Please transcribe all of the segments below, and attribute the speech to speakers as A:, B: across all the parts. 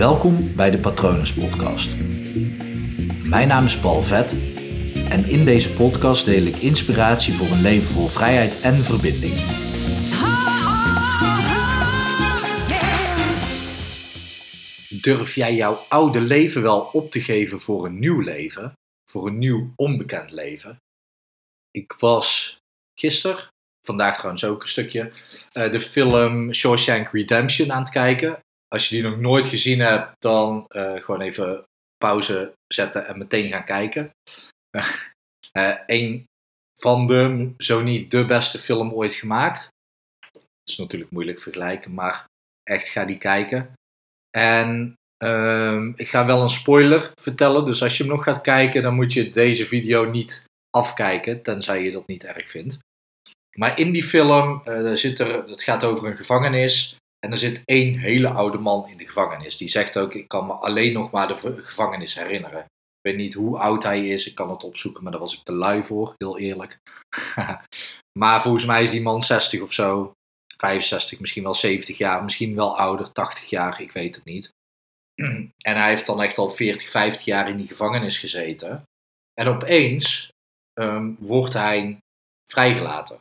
A: Welkom bij de Patronus Podcast. Mijn naam is Paul Vet en in deze podcast deel ik inspiratie voor een leven vol vrijheid en verbinding. Durf jij jouw oude leven wel op te geven voor een nieuw leven? Voor een nieuw onbekend leven? Ik was gisteren, vandaag trouwens ook een stukje, eh, de film Shawshank Redemption aan het kijken. Als je die nog nooit gezien hebt, dan uh, gewoon even pauze zetten en meteen gaan kijken. Uh, een van de, zo niet de beste film ooit gemaakt. Dat is natuurlijk moeilijk vergelijken, maar echt ga die kijken. En uh, ik ga wel een spoiler vertellen, dus als je hem nog gaat kijken, dan moet je deze video niet afkijken, tenzij je dat niet erg vindt. Maar in die film uh, zit er, het gaat over een gevangenis. En er zit één hele oude man in de gevangenis. Die zegt ook: Ik kan me alleen nog maar de gevangenis herinneren. Ik weet niet hoe oud hij is. Ik kan het opzoeken, maar daar was ik te lui voor, heel eerlijk. maar volgens mij is die man 60 of zo. 65, misschien wel 70 jaar. Misschien wel ouder, 80 jaar. Ik weet het niet. en hij heeft dan echt al 40, 50 jaar in die gevangenis gezeten. En opeens um, wordt hij vrijgelaten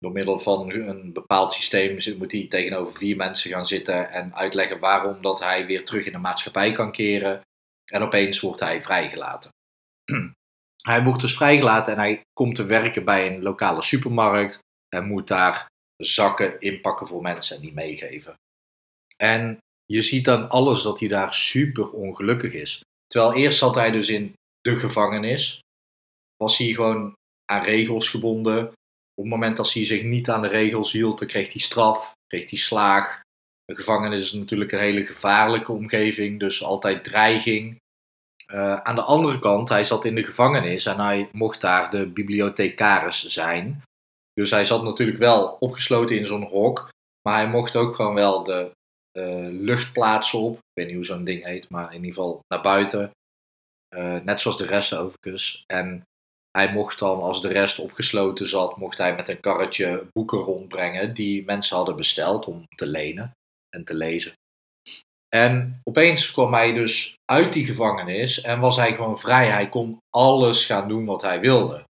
A: door middel van een bepaald systeem moet hij tegenover vier mensen gaan zitten en uitleggen waarom dat hij weer terug in de maatschappij kan keren. En opeens wordt hij vrijgelaten. hij wordt dus vrijgelaten en hij komt te werken bij een lokale supermarkt en moet daar zakken inpakken voor mensen en die meegeven. En je ziet dan alles dat hij daar super ongelukkig is. Terwijl eerst zat hij dus in de gevangenis, was hij gewoon aan regels gebonden, op het moment dat hij zich niet aan de regels hield, dan kreeg hij straf, kreeg hij slaag. Een gevangenis is natuurlijk een hele gevaarlijke omgeving, dus altijd dreiging. Uh, aan de andere kant, hij zat in de gevangenis en hij mocht daar de bibliothecaris zijn. Dus hij zat natuurlijk wel opgesloten in zo'n hok, maar hij mocht ook gewoon wel de luchtplaatsen op. Ik weet niet hoe zo'n ding heet, maar in ieder geval naar buiten. Uh, net zoals de rest overigens. En hij mocht dan, als de rest opgesloten zat, mocht hij met een karretje boeken rondbrengen die mensen hadden besteld om te lenen en te lezen. En opeens kwam hij dus uit die gevangenis en was hij gewoon vrij. Hij kon alles gaan doen wat hij wilde.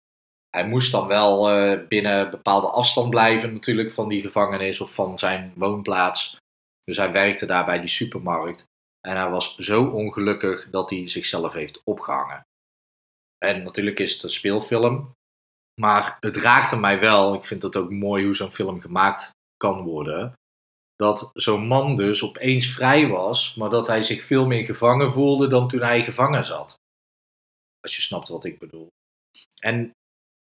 A: Hij moest dan wel uh, binnen bepaalde afstand blijven natuurlijk van die gevangenis of van zijn woonplaats. Dus hij werkte daar bij die supermarkt. En hij was zo ongelukkig dat hij zichzelf heeft opgehangen. En natuurlijk is het een speelfilm. Maar het raakte mij wel. Ik vind het ook mooi hoe zo'n film gemaakt kan worden. Dat zo'n man dus opeens vrij was, maar dat hij zich veel meer gevangen voelde dan toen hij gevangen zat. Als je snapt wat ik bedoel. En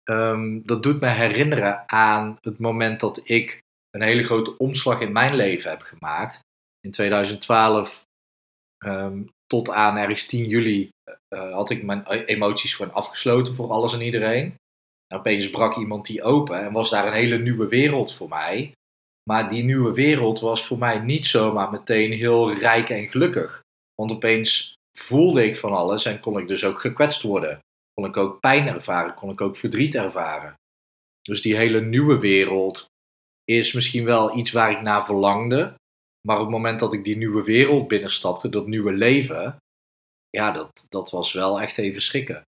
A: um, dat doet me herinneren aan het moment dat ik een hele grote omslag in mijn leven heb gemaakt. In 2012 um, tot aan ergens 10 juli uh, had ik mijn emoties gewoon afgesloten voor alles en iedereen. En opeens brak iemand die open en was daar een hele nieuwe wereld voor mij. Maar die nieuwe wereld was voor mij niet zomaar meteen heel rijk en gelukkig. Want opeens voelde ik van alles en kon ik dus ook gekwetst worden. Kon ik ook pijn ervaren, kon ik ook verdriet ervaren. Dus die hele nieuwe wereld is misschien wel iets waar ik naar verlangde. Maar op het moment dat ik die nieuwe wereld binnenstapte, dat nieuwe leven, ja, dat, dat was wel echt even schrikken.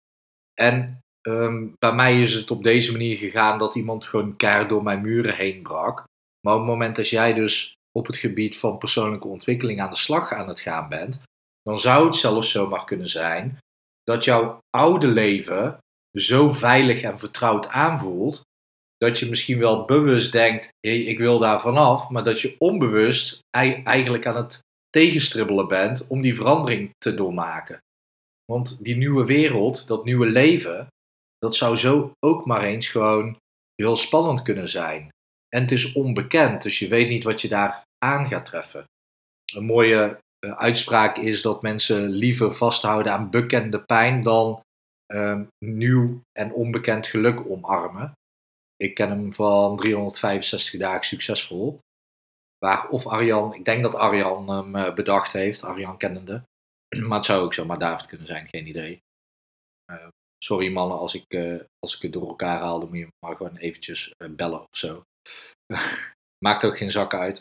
A: En um, bij mij is het op deze manier gegaan dat iemand gewoon keihard door mijn muren heen brak. Maar op het moment dat jij dus op het gebied van persoonlijke ontwikkeling aan de slag aan het gaan bent, dan zou het zelfs zomaar kunnen zijn dat jouw oude leven zo veilig en vertrouwd aanvoelt, dat je misschien wel bewust denkt, hey, ik wil daar vanaf, maar dat je onbewust eigenlijk aan het tegenstribbelen bent om die verandering te doormaken. Want die nieuwe wereld, dat nieuwe leven, dat zou zo ook maar eens gewoon heel spannend kunnen zijn. En het is onbekend, dus je weet niet wat je daar aan gaat treffen. Een mooie uh, uitspraak is dat mensen liever vasthouden aan bekende pijn dan uh, nieuw en onbekend geluk omarmen. Ik ken hem van 365 dagen succesvol. Waar of Arjan, ik denk dat Arjan hem uh, bedacht heeft, Arjan kennende. Maar het zou ook zomaar David kunnen zijn, geen idee. Uh, sorry mannen, als ik, uh, als ik het door elkaar haal, dan moet je maar gewoon eventjes bellen of zo. Maakt ook geen zak uit.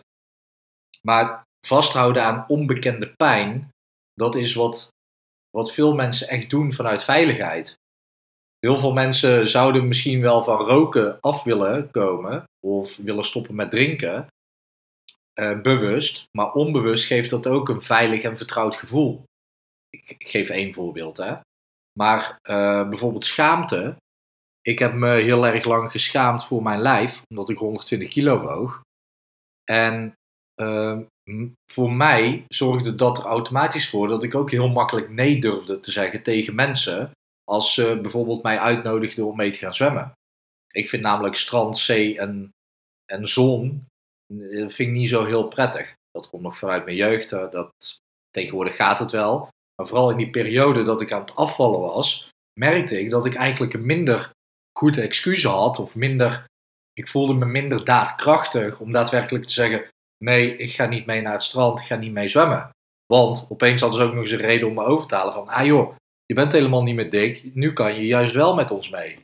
A: Maar vasthouden aan onbekende pijn, dat is wat, wat veel mensen echt doen vanuit veiligheid. Heel veel mensen zouden misschien wel van roken af willen komen of willen stoppen met drinken, eh, bewust, maar onbewust geeft dat ook een veilig en vertrouwd gevoel. Ik, geef één voorbeeld, hè. Maar uh, bijvoorbeeld schaamte. Ik heb me heel erg lang geschaamd voor mijn lijf, omdat ik 120 kilo woog. En uh, voor mij zorgde dat er automatisch voor dat ik ook heel makkelijk nee durfde te zeggen tegen mensen als ze bijvoorbeeld mij uitnodigden om mee te gaan zwemmen. Ik vind namelijk strand, zee en, en zon eh, vind ik niet zo heel prettig. Dat komt nog vanuit mijn jeugd. Dat, tegenwoordig gaat het wel. Maar vooral in die periode dat ik aan het afvallen was, merkte ik dat ik eigenlijk een minder goede excuus had. Of minder, ik voelde me minder daadkrachtig om daadwerkelijk te zeggen: nee, ik ga niet mee naar het strand, ik ga niet mee zwemmen. Want opeens hadden ze ook nog eens een reden om me over te halen van, ah joh, je bent helemaal niet meer dik, nu kan je juist wel met ons mee.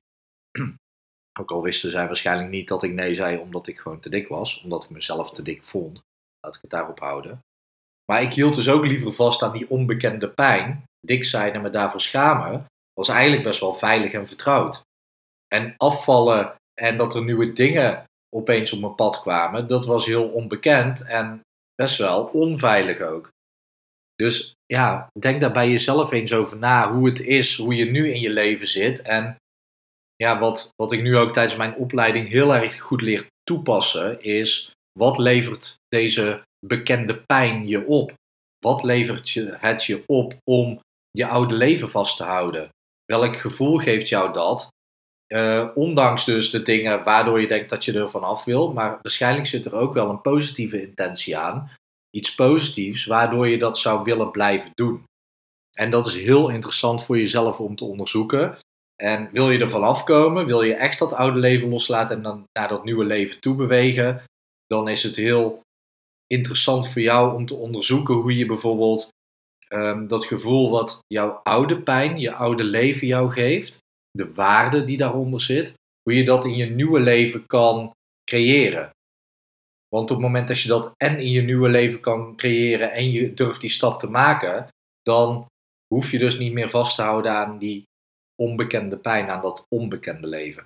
A: Ook al wisten zij waarschijnlijk niet dat ik nee zei omdat ik gewoon te dik was, omdat ik mezelf te dik vond. Laat ik het daarop houden. Maar ik hield dus ook liever vast aan die onbekende pijn. Dik zijn en me daarvoor schamen was eigenlijk best wel veilig en vertrouwd. En afvallen en dat er nieuwe dingen opeens op mijn pad kwamen, dat was heel onbekend en best wel onveilig ook. Dus ja, denk daar bij jezelf eens over na hoe het is, hoe je nu in je leven zit. En ja, wat, wat ik nu ook tijdens mijn opleiding heel erg goed leer toepassen, is wat levert deze bekende pijn je op? Wat levert je, het je op om je oude leven vast te houden? Welk gevoel geeft jou dat? Uh, ondanks dus de dingen waardoor je denkt dat je er vanaf wil, maar waarschijnlijk zit er ook wel een positieve intentie aan. Iets positiefs waardoor je dat zou willen blijven doen. En dat is heel interessant voor jezelf om te onderzoeken. En wil je er vanaf komen, wil je echt dat oude leven loslaten en dan naar dat nieuwe leven toe bewegen, dan is het heel interessant voor jou om te onderzoeken hoe je bijvoorbeeld um, dat gevoel wat jouw oude pijn, je oude leven jou geeft, de waarde die daaronder zit, hoe je dat in je nieuwe leven kan creëren. Want op het moment dat je dat en in je nieuwe leven kan creëren en je durft die stap te maken, dan hoef je dus niet meer vast te houden aan die onbekende pijn, aan dat onbekende leven.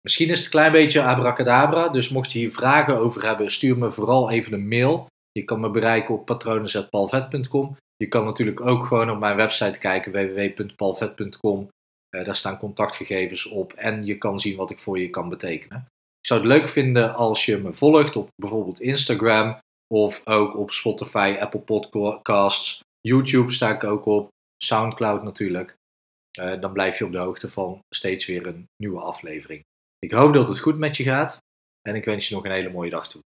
A: Misschien is het een klein beetje abracadabra, dus mocht je hier vragen over hebben, stuur me vooral even een mail. Je kan me bereiken op patronen.palvet.com. Je kan natuurlijk ook gewoon op mijn website kijken, www.palvet.com. Uh, daar staan contactgegevens op en je kan zien wat ik voor je kan betekenen. Ik zou het leuk vinden als je me volgt op bijvoorbeeld Instagram of ook op Spotify, Apple Podcasts, YouTube sta ik ook op, Soundcloud natuurlijk. Uh, dan blijf je op de hoogte van steeds weer een nieuwe aflevering. Ik hoop dat het goed met je gaat en ik wens je nog een hele mooie dag toe.